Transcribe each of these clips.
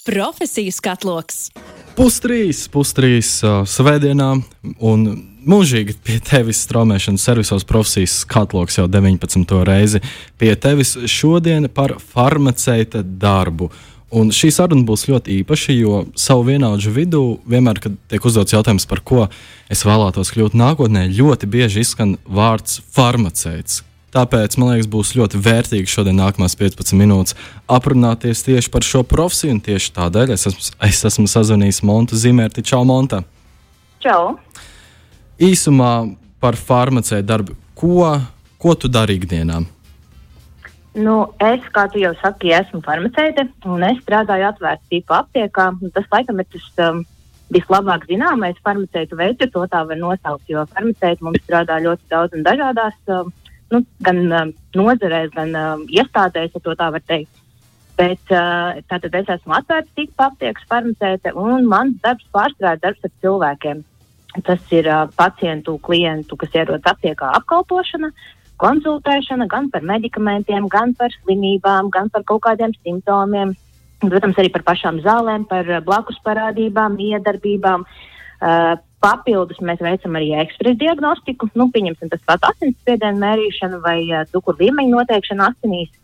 Profesiju skatloks. Pustrīs, pustrīs uh, svētdienā un mūžīgi pie tevis straumēšanas servisos profesijas skatloks jau 19. reizi. Pie tevis šodien par farmaceita darbu. Un šī saruna būs ļoti īpaša, jo savu vienaudžu vidū, vienmēr, kad tiek uzdots jautājums, par ko es vēlētos kļūt nākotnē, ļoti bieži izskan vārds farmaceits. Tāpēc man liekas, būs ļoti vērtīgi šodien, nākamās 15 minūtes, aprunāties tieši par šo profesiju. Un tieši tādēļ es esmu, es esmu sazvanījis Montu Zimērti. Čau, Monta! Čau! Īsumā par farmaceitu darbu. Ko, ko tu dari ikdienā? Nu, es, kā tu jau saki, esmu farmaceite un es strādāju atvērtu tipu aptiekā. Tas, laikam, ir tas um, vislabāk zināmais farmaceitu veids, ja to tā var nosaukt. Jo farmaceiti mums strādā ļoti daudz un dažādās um, nu, gan um, nozarēs, gan um, iestādēs, ja tā var teikt. Bet uh, tātad es esmu atvērta tipa aptiekas farmaceite, un mans darbs pārstrādā darbs ar cilvēkiem. Tas ir uh, pacientu, klientu, kas ierodas aptiekā apkalpošana, konsultēšana gan par medikamentiem, gan par slimībām, gan par kaut kādiem simptomiem. Protams, arī par pašām zālēm, par uh, blakus parādībām, iedarbībām. Uh, Papildus mēs veicam arī ekspresu diagnostiku, nu, pieņemsim tas pats asinsspiedienu mērīšanu vai uh, cukuru līmeņu noteikšanu asinīs.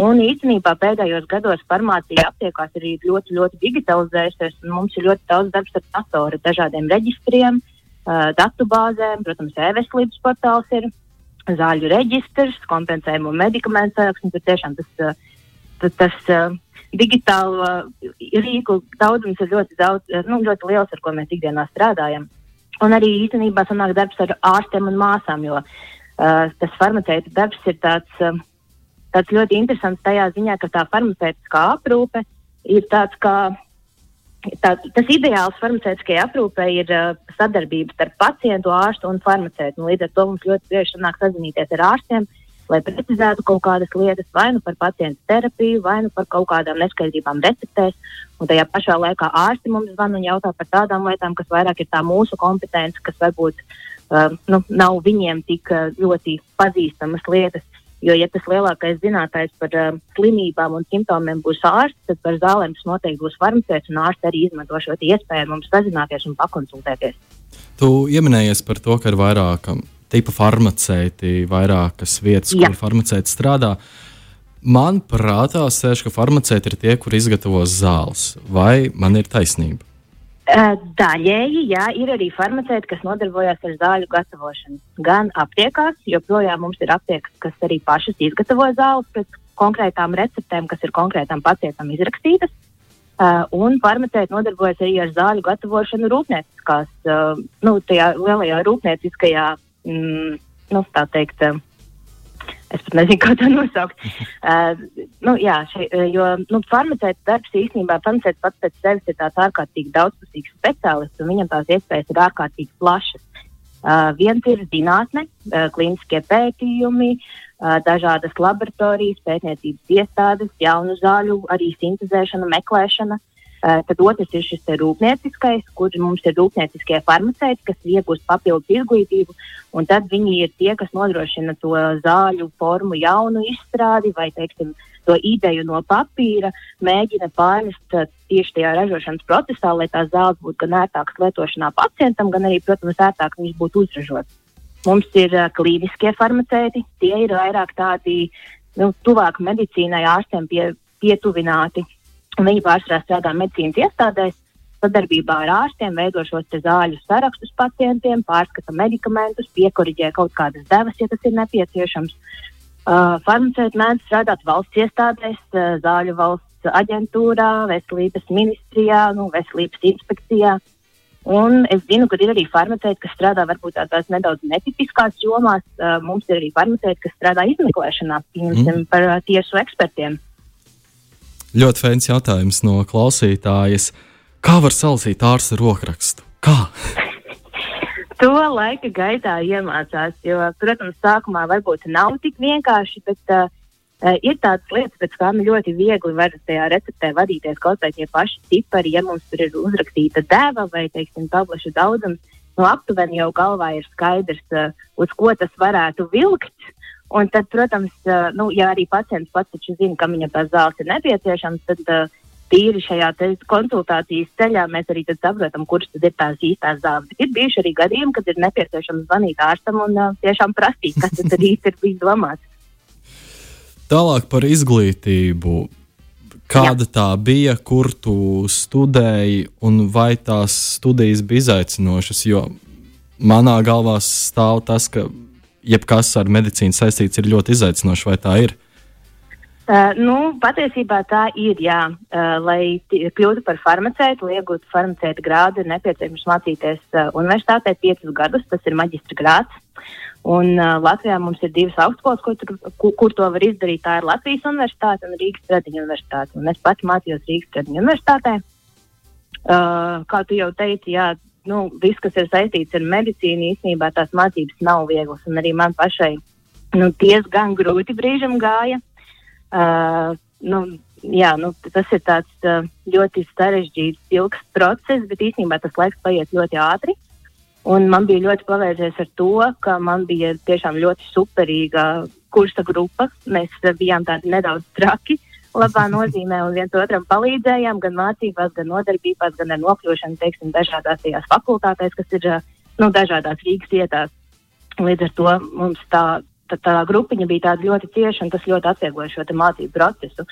Un īstenībā pēdējos gados farmācija aptiekās ir ļoti, ļoti digitalizējusies, un mums ir ļoti daudz darbs ar datoru, dažādiem reģistriem, uh, datu bāzēm, protams, e-veselības portāls ir, zāļu reģistrs, kompensējumu medikamentu saraksts, un tur tiešām tas, uh, tas, tas uh, digitālo rīku daudzums ir ļoti, daudz, nu, ļoti liels, ar ko mēs ikdienā strādājam. Un arī īstenībā sanāk darbs ar ārstiem un māsām, jo uh, tas farmaceita darbs ir tāds, uh, tāds ļoti interesants tajā ziņā, ka tā farmaceitiskā aprūpe ir tāds kā. Tā, tas ideāls farmaceitiskajai aprūpei ir uh, sadarbības starp pacientu, ārstu un farmaceitu. Līdz ar to mums ļoti bieži sanāk sazināties ar ārstiem, uh, lai precizētu kaut kādas lietas, vai nu par pacientu terapiju, vai nu par kaut kādām neskaidrībām receptēs. Un tajā pašā laikā ārsti mums zvan un jautā par tādām lietām, kas vairāk ir tā mūsu kompetence, kas varbūt uh, nu, nav viņiem tik uh, ļoti pazīstamas lietas. Jo, ja tas lielākais zinātājs par uh, slimībām un simptomiem būs ārsts, tad par zālēm tas noteikti būs farmaceits, un ārsts arī izmanto šo iespēju mums sazināties un pakonsultēties. Tu pieminējies par to, ka ir vairāk tipa farmaceiti, vairākas vietas, Jā. kur farmaceiti strādā. Man prātā sēž, ka farmaceiti ir tie, kur izgatavo zāles. Vai man ir taisnība? Daļēji, jā, ir arī farmaceiti, kas nodarbojas ar zāļu gatavošanu. Gan aptiekās, joprojām mums ir aptiekas, kas arī pašas izgatavo zāles pēc konkrētām receptēm, kas ir konkrētam pacientam izrakstītas. Uh, un farmaceiti nodarbojas arī ar zāļu gatavošanu rūpnieciskās, uh, nu, tajā lielajā rūpnieciskajā mm, nu, tā teikt, uh, es pat nezinu, kā to nosaukt. Uh, nu, jā, šeit, jo nu, farmaceita darbs īstenībā farmaceits pats pēc sevis ir tāds ārkārtīgi daudzpusīgs speciālists, un viņam tās iespējas ir ārkārtīgi plašas. Uh, viens ir zinātne, uh, klīniskie pētījumi, uh, dažādas laboratorijas, pētniecības iestādes, jaunu zāļu, arī sintēzēšana, meklēšana. Uh, tad otrs ir šis rūpnieciskais, kur mums ir rūpnieciskie farmaceiti, kas iegūst papildus izglītību, un tad viņi ir tie, kas nodrošina to zāļu formu jaunu izstrādi vai, teiksim, to ideju no papīra, mēģina pārnest uh, tieši tajā ražošanas procesā, lai tās zāles būtu gan ērtākas lietošanā pacientam, gan arī, protams, ērtāk viņas būtu uzražotas. Mums ir klīniskie farmaceiti, tie ir vairāk tādi nu, tuvāk medicīnai, ārstiem pie, pietuvināti. Viņi pārsvarā strādā medicīnas iestādēs, sadarbībā ar ārstiem, veido šos zāļu sarakstus pacientiem, pārskata medikamentus, piekoriģē kaut kādas devas, ja tas ir nepieciešams. Uh, farmaceiti mēdz strādāt valsts iestādēs, uh, zāļu valsts aģentūrā, veselības ministrijā, nu, veselības inspekcijā. Un es zinu, ka ir arī farmaceiti, kas strādā varbūt tādās nedaudz netipiskās jomās. Uh, mums ir arī farmaceiti, kas strādā izmeklēšanā, piemēram, mm. par uh, tiesu ekspertiem. Ļoti fēns jautājums no klausītājas. Kā var salasīt ārsta rokrakstu? Kā? to laika gaitā iemācās, jo, protams, sākumā varbūt nav tik vienkārši, bet uh, ir tādas lietas, pēc kā nu ļoti viegli var tajā receptē vadīties kaut vai tie paši cipari, ja mums tur ir uzrakstīta deva vai, teiksim, tablešu daudzums. Nu, aptuveni jau galvā ir skaidrs, uh, uz ko tas varētu vilkt. Un tad, protams, nu, ja arī pacients pats zina, kam viņam tās zāles ir nepieciešamas, tad, tīri šajā konsultācijas ceļā mēs arī saprotam, kuras tad ir tās īstās zāles. Ir bijuši arī gadījumi, kad ir nepieciešams zvanīt ārstam un tiešām prasīt, kas tad īsti ir bijis domāts. Tālāk par izglītību. Kāda Jā. tā bija, kur tu studēji, un vai tās studijas bija izaicinošas? Jo manā galvā stāv tas, ka jebkas ar medicīnu saistīts ir ļoti izaicinošs, vai tā ir? Uh, nu, patiesībā tā ir. Jā. Uh, lai kļūtu par farmaceitu, lai iegūtu farmaceita grādu, ir nepieciešams mācīties uh, universitātē piecus gadus. Tas ir maģistra grāds. Un, uh, Latvijā mums ir divas augstskolas, kur, tur, kur, kur to var izdarīt. Tā ir Latvijas Universitāte un Rīgas Tradiņu Universitāte. Un es pati mācījos Rīgas Tradiņu Universitātē. Uh, kā tu jau teici, jā, nu, viss, kas ir saistīts ar medicīnu, īstenībā tās mācības nav vieglas. Un arī man pašai nu, diezgan grūti brīžam gāja. Uh, nu, jā, nu, tas ir tāds uh, ļoti sarežģīts, ilgs process, bet īstenībā tas laiks paiet ļoti ātri. Un man bija ļoti paveicies ar to, ka man bija tiešām ļoti superīga kursa grupa. Mēs bijām tādi nedaudz traki. Uh, labā nozīmē un viens otram palīdzējām gan mācībās, gan nodarbībās, gan ar nokļūšanu, teiksim, dažādās tajās fakultātēs, kas ir nu, dažādās Rīgas vietās. Līdz ar to mums tā, tā, tā grupiņa bija tāda ļoti cieša un tas ļoti atviegloja šo mācību procesu.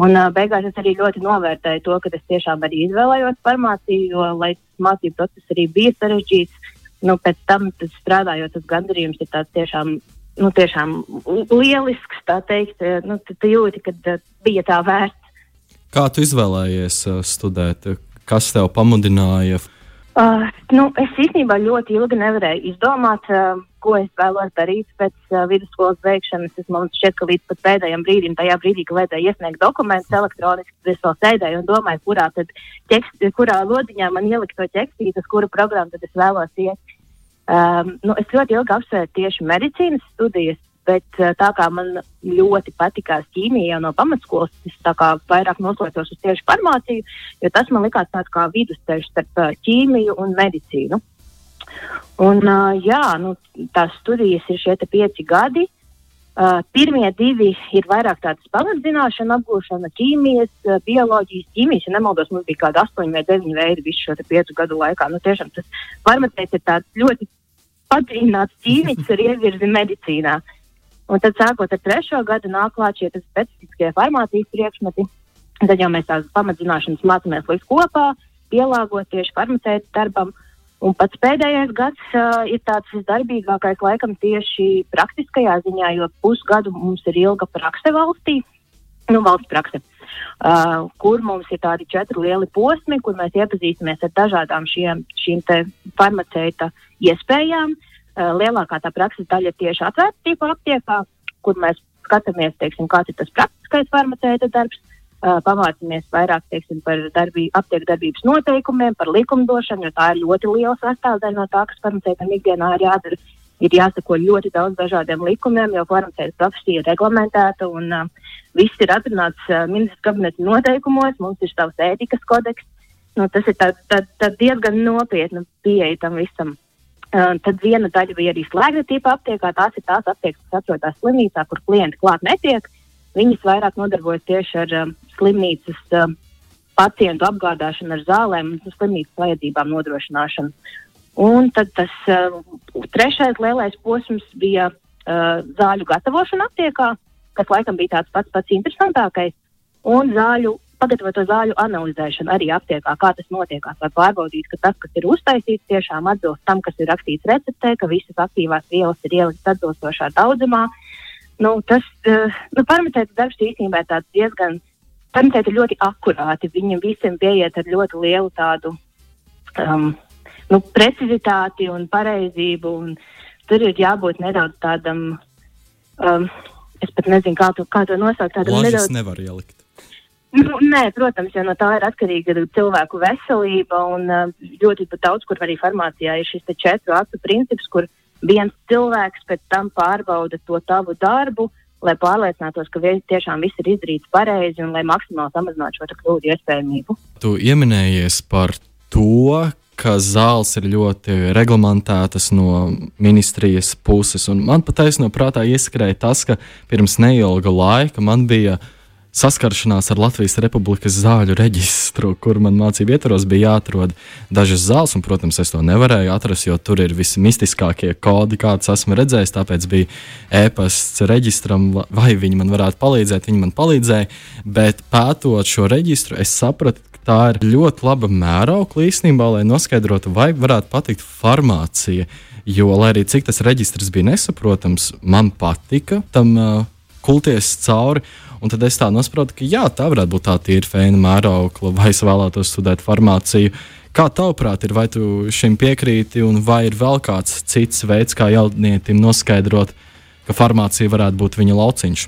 Un uh, beigās es arī ļoti novērtēju to, ka es tiešām arī izvēlējos farmāciju, jo, lai mācību process arī bija sarežģīts, nu, pēc tam strādājot, tas gandarījums ir tāds tiešām nu, tiešām lielisks. Tā teikt, eh, nu, tu jūti, ka eh, bija tā vērts. Kā tu izvēlējies uh, studēt? Kas tev pamudināja? Uh, nu, es īstenībā ļoti ilgi nevarēju izdomāt, uh, ko es vēlos darīt pēc uh, vidusskolas beigšanas. Es man šķiet, ka līdz pēdējiem brīdim, tajā brīdī, kad vajadzēja iesniegt dokumentus elektroniski, es vēl sēdēju un domāju, kurā, tad, ķekst, kurā lodiņā man ielikt to ķekstīti, uz kuru programmu tad es vēlos iet. Um, nu, es ļoti ilgi apsvēru tieši medicīnas studijas, bet uh, tā kā man ļoti patikās ķīmija jau no pamatskolas, es tā kā vairāk noslēdzos uz tieši farmāciju, jo tas man likās tāds kā vidusceļš starp uh, ķīmiju un medicīnu. Un, uh, jā, nu, tās studijas ir šie pieci gadi. Uh, pirmie divi ir vairāk tādas pamatzināšana, apgūšana, ķīmijas, uh, bioloģijas, ķīmijas. Ja nemaldos, mums bija kādi astoņi vai deviņi veidi visu šo piecu gadu laikā. Nu, tiešām tas farmaceits ir tāds ļoti padziļināts ķīmiķis ar ievirzi medicīnā. Un tad, sākot ar trešo gadu, nāk klāt šie specifiskie farmācijas priekšmeti. Tad jau mēs tās pamatzināšanas mācāmies līdz kopā, pielāgot tieši farmaceita darbam. Un pats pēdējais gads uh, ir tāds visdarbīgākais, laikam, tieši praktiskajā ziņā, jo pusgadu mums ir ilga prakse valstī, nu, valsts prakse, uh, kur mums ir tādi četri lieli posmi, kur mēs iepazīstamies ar dažādām šiem, šīm farmaceita iespējām. Uh, lielākā tā prakses daļa ir tieši atvērta tipa aptiekā, kur mēs skatāmies, teiksim, kāds ir tas praktiskais farmaceita darbs. Pamācāmies vairāk teiksim, par darbī, aptieku darbības noteikumiem, par likumdošanu, jo tā ir ļoti liela sastāvdaļa no tā, kas farmaceitiem ikdienā ir jādara. Ir jāsako ļoti daudz dažādiem likumiem, jo farmaceita profesija ir reglamentēta un uh, viss ir atrunāts uh, ministrs kabineta noteikumos, mums ir savs ētikas kodeks. Nu, tas ir tā, tā, tā diezgan nopietna pieeja tam visam. Uh, tad viena daļa bija arī slēgta tipa aptiekā. Tās ir tās aptiekas, kas atrodas slimnīcā, kur klienti klāt netiek. Viņas vairāk nodarbojas tieši ar uh, slimnīcas uh, pacientu apgādāšanu ar zālēm un slimnīcas vajadzībām nodrošināšanu. Un tad tas uh, trešais lielais posms bija uh, zāļu gatavošana aptiekā, kas laikam bija tāds pats pats interesantākais, un zāļu, pagatavoto zāļu analizēšana arī aptiekā, kā tas notiekās, lai pārbaudītu, ka tas, kas ir uztaisīts, tiešām atbilst tam, kas ir rakstīts receptē, ka visas aktīvās vielas ir ieliktas atbilstošā daudzumā. Nu, tas uh, nu, parametrēta darbs īstenībā ir diezgan uh, Ir ļoti akurāti. Viņam visiem pieiet ar ļoti lielu tādu um, nu, precizitāti un pareizību. Un tur ir jābūt nedaudz tādam, um, es pat nezinu, kā to, kā to nosaukt. Tādam Lažas nedaudz. nevar ielikt. Nu, nē, protams, jo no tā ir atkarīga cilvēku veselība. Un, uh, ļoti daudz, kur arī farmācijā ir šis četru aktu princips, kur viens cilvēks pēc tam pārbauda to tavu darbu, uh, lai pārliecinātos, ka tiešām viss ir izdarīts pareizi un lai maksimāli samazinātu šo kļūdu iespējamību. Tu pieminējies par to, ka zāles ir ļoti reglamentētas no ministrijas puses. Un man patiesībā prātā ieskrēja tas, ka pirms neilga laika man bija saskaršanās ar Latvijas Republikas zāļu reģistru, kur man mācību ietvaros bija jāatrod dažas zāles, un, protams, es to nevarēju atrast, jo tur ir vismistiskākie kodi, kādus esmu redzējis. Tāpēc bija e-pasts reģistram, vai viņi man varētu palīdzēt. Viņi man palīdzēja, bet pētot šo reģistru, es sapratu, ka tā ir ļoti laba mēraukla īstenībā, lai noskaidrotu, vai varētu patikt farmācija. Jo, lai arī cik tas reģistrs bija nesaprotams, man patika tam uh, kulties cauri. Un tad es tā nosprotu, ka jā, tā varētu būt tā tīra fēna mēraukla, vai es vēlētos studēt farmāciju. Kā tavuprāt, ir vai tu šim piekrīti, un vai ir vēl kāds cits veids, kā jaunietim noskaidrot, ka farmācija varētu būt viņa lauciņš?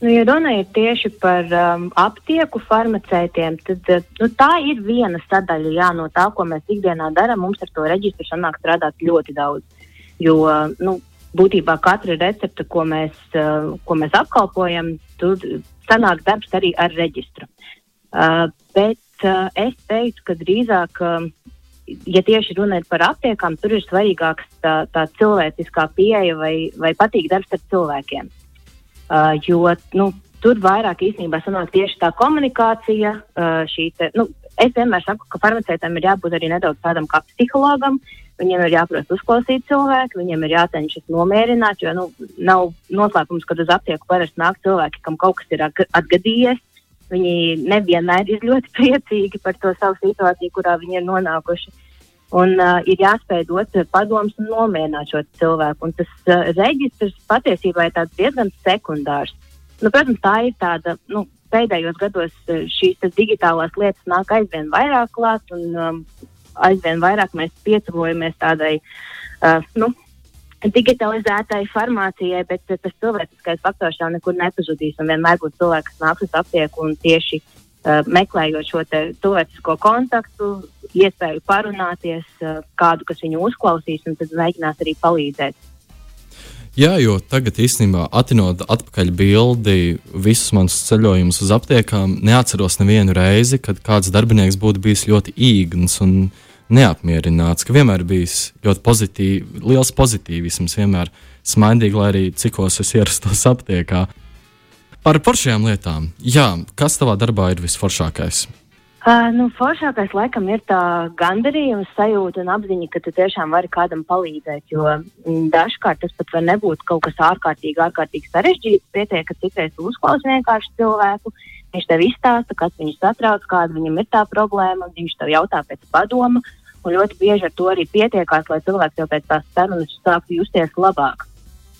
Nu, ja ir tieši par um, aptieku farmaceitiem, tad uh, nu, tā ir viena sadaļa jā, no tā, ko mēs ikdienā darām. Mums ar to reģistru sanāk strādāt ļoti daudz. Jo nu, būtībā katra recepte, ko mēs, uh, ko mēs apkalpojam, tur sanāk darbs arī ar reģistru. Uh, bet uh, es teiktu, ka drīzāk, ja tieši runājot par aptiekām, tur ir svarīgāks tā, tā cilvēciskā pieeja vai, vai patīk darbs ar cilvēkiem. Jo nu, tur vairāk īstenībā sanāk tieši tā komunikācija, te, nu, es vienmēr saku, ka farmaceitam ir jābūt arī nedaudz tādam kā psihologam, uh, Viņiem ir jāprot uzklausīt cilvēku, viņiem ir jācenšas nomierināt, jo nu, nav noslēpums, ka uz aptieku parasti nāk cilvēki, kam kaut kas ir atgadījies. Viņi nevienmēr ir ļoti priecīgi par to savu situāciju, kurā viņi ir nonākuši. Un uh, ir jāspēj dot padomus un nomierināt šo cilvēku. Un tas uh, reģistrs patiesībā ir diezgan sekundārs. Nu, protams, tā ir tāda, nu, pēdējos gados šīs digitālās lietas nāk aizvien vairāk klāt, un um, aizvien vairāk mēs pietuvojamies tādai uh, nu, digitalizētai farmācijai, bet tas cilvēciskais faktors jau nekur nepazudīs. Vienmēr būs cilvēki, kas nāks uz aptieku un tieši uh, meklējot šo cilvēcisko kontaktu, iespēju parunāties, uh, kādu, kas viņu uzklausīs, un tad mēģinās arī palīdzēt. Jā, jo tagad īstenībā atinot atpakaļ bildi visus manus ceļojumus uz aptiekām, neatceros nevienu reizi, kad kāds darbinieks būtu bijis ļoti īgns un neapmierināts, ka vienmēr bijis ļoti pozitīvs, liels pozitīvisms, vienmēr smaidīgi, lai arī cikos es ierastos aptiekā. Par foršajām lietām. Jā, kas tavā darbā ir visforšākais? Uh, nu, foršākais laikam ir tā gandarījuma sajūta un apziņa, ka tu tiešām vari kādam palīdzēt. Jo mm, dažkārt tas pat var nebūt kaut kas ārkārtīgi, ārkārtīgi sarežģīts. Pietiek, ka citreiz uzklausi vienkārši cilvēku, viņš tev izstāsta, kas viņu satrauc, kāda viņam ir tā problēma, viņš tev jautā pēc padoma. Un ļoti bieži ar to arī pietiekās, lai cilvēks jau pēc tās sarunas sāktu justies labāk.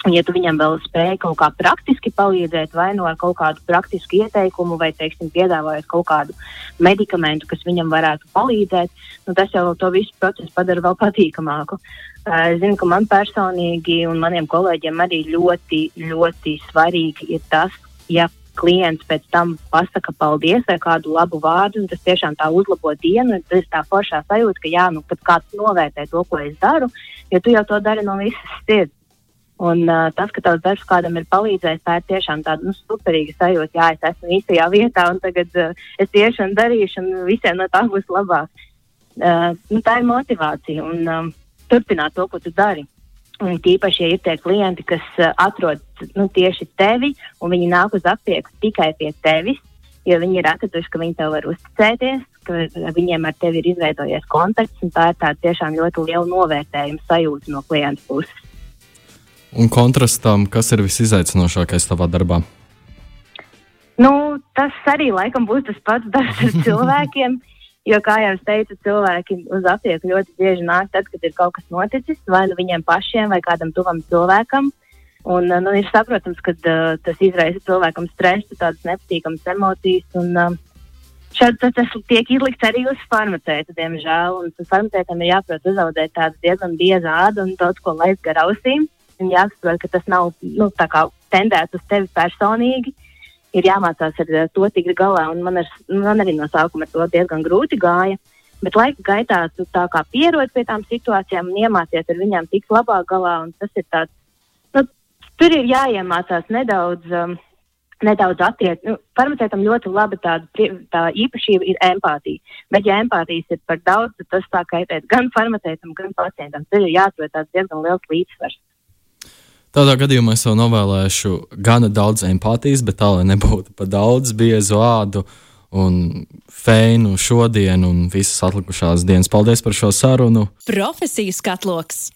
Un, ja tu viņam vēl spēj kaut kā praktiski palīdzēt, vai nu ar kaut kādu praktisku ieteikumu, vai, teiksim, piedāvājot kaut kādu medikamentu, kas viņam varētu palīdzēt, nu, tas jau to visu procesu padara vēl patīkamāku. Es zinu, ka man personīgi un maniem kolēģiem arī ļoti, ļoti svarīgi ir tas, ja klients pēc tam pasaka paldies vai kādu labu vārdu, un tas tiešām tā uzlabo dienu. Tas ir tā foršā sajūta, ka jā, nu, kāds novērtē to, ko es daru, jo tu jau to dari no visas sirds. Un uh, tas, ka tavs darbs kādam ir palīdzējis, tā ir tiešām tāda nu, superīga sajūta. Jā, es esmu īstajā vietā, un tagad uh, es tieši un darīšu, un visiem no tā būs labāk. Uh, nu, tā ir motivācija un um, turpināt to, ko tu dari. Un tīpaši, ja ir tie klienti, kas uh, atrod nu, tieši tevi, un viņi nāk uz aptieku tikai pie tevis, jo viņi ir atraduši, ka viņi tev var uzticēties, ka viņiem ar tevi ir izveidojies kontakts, un tā ir tā tiešām ļoti liela novērtējuma sajūta no klienta puses. Un kontrastam, kas ir visizaicinošākais tavā darbā? Nu, tas arī laikam būs tas pats darbs ar cilvēkiem. Jo, kā jau teicu, cilvēki uz aptieku ļoti bieži nāk tad, kad ir kaut kas noticis, vai nu viņiem pašiem, vai kādam tuvam cilvēkam. Un, nu, ir saprotams, ka uh, tas izraisa cilvēkam stresu, tādas nepatīkamas emocijas. Un, uh, Šādi tas, tas tiek izlikts arī uz farmaceitu, diemžēl. Un farmaceitam ir jāprot uzaudēt tādu diezgan biezu ādu un daudz ko laist gar ausīm un jāsaprot, ka tas nav nu, tendēts uz tevi personīgi. Ir jāmācās ar to tikt galā, un man, ar, man arī no sākuma ar to diezgan grūti gāja. Bet laika gaitā tu tā kā pierod pie tām situācijām un iemācies ar viņām tikt labāk galā. Tas ir tāds, nu, tur ir jāiemācās nedaudz. Um, nedaudz attiekt. Nu, farmaceitam ļoti laba tāda tā īpašība ir empātija. Bet, ja empātijas ir par daudz, tad tas tā kaitēt gan farmaceitam, gan pacientam. Tur ir jāatrod tāds diezgan liels līdzsvars. Tādā gadījumā es jau novēlēšu gana daudz empātijas, bet tā, lai nebūtu pa daudz biezu ādu un feinu šodien un visas atlikušās dienas. Paldies par šo sarunu! Profesijas katloks!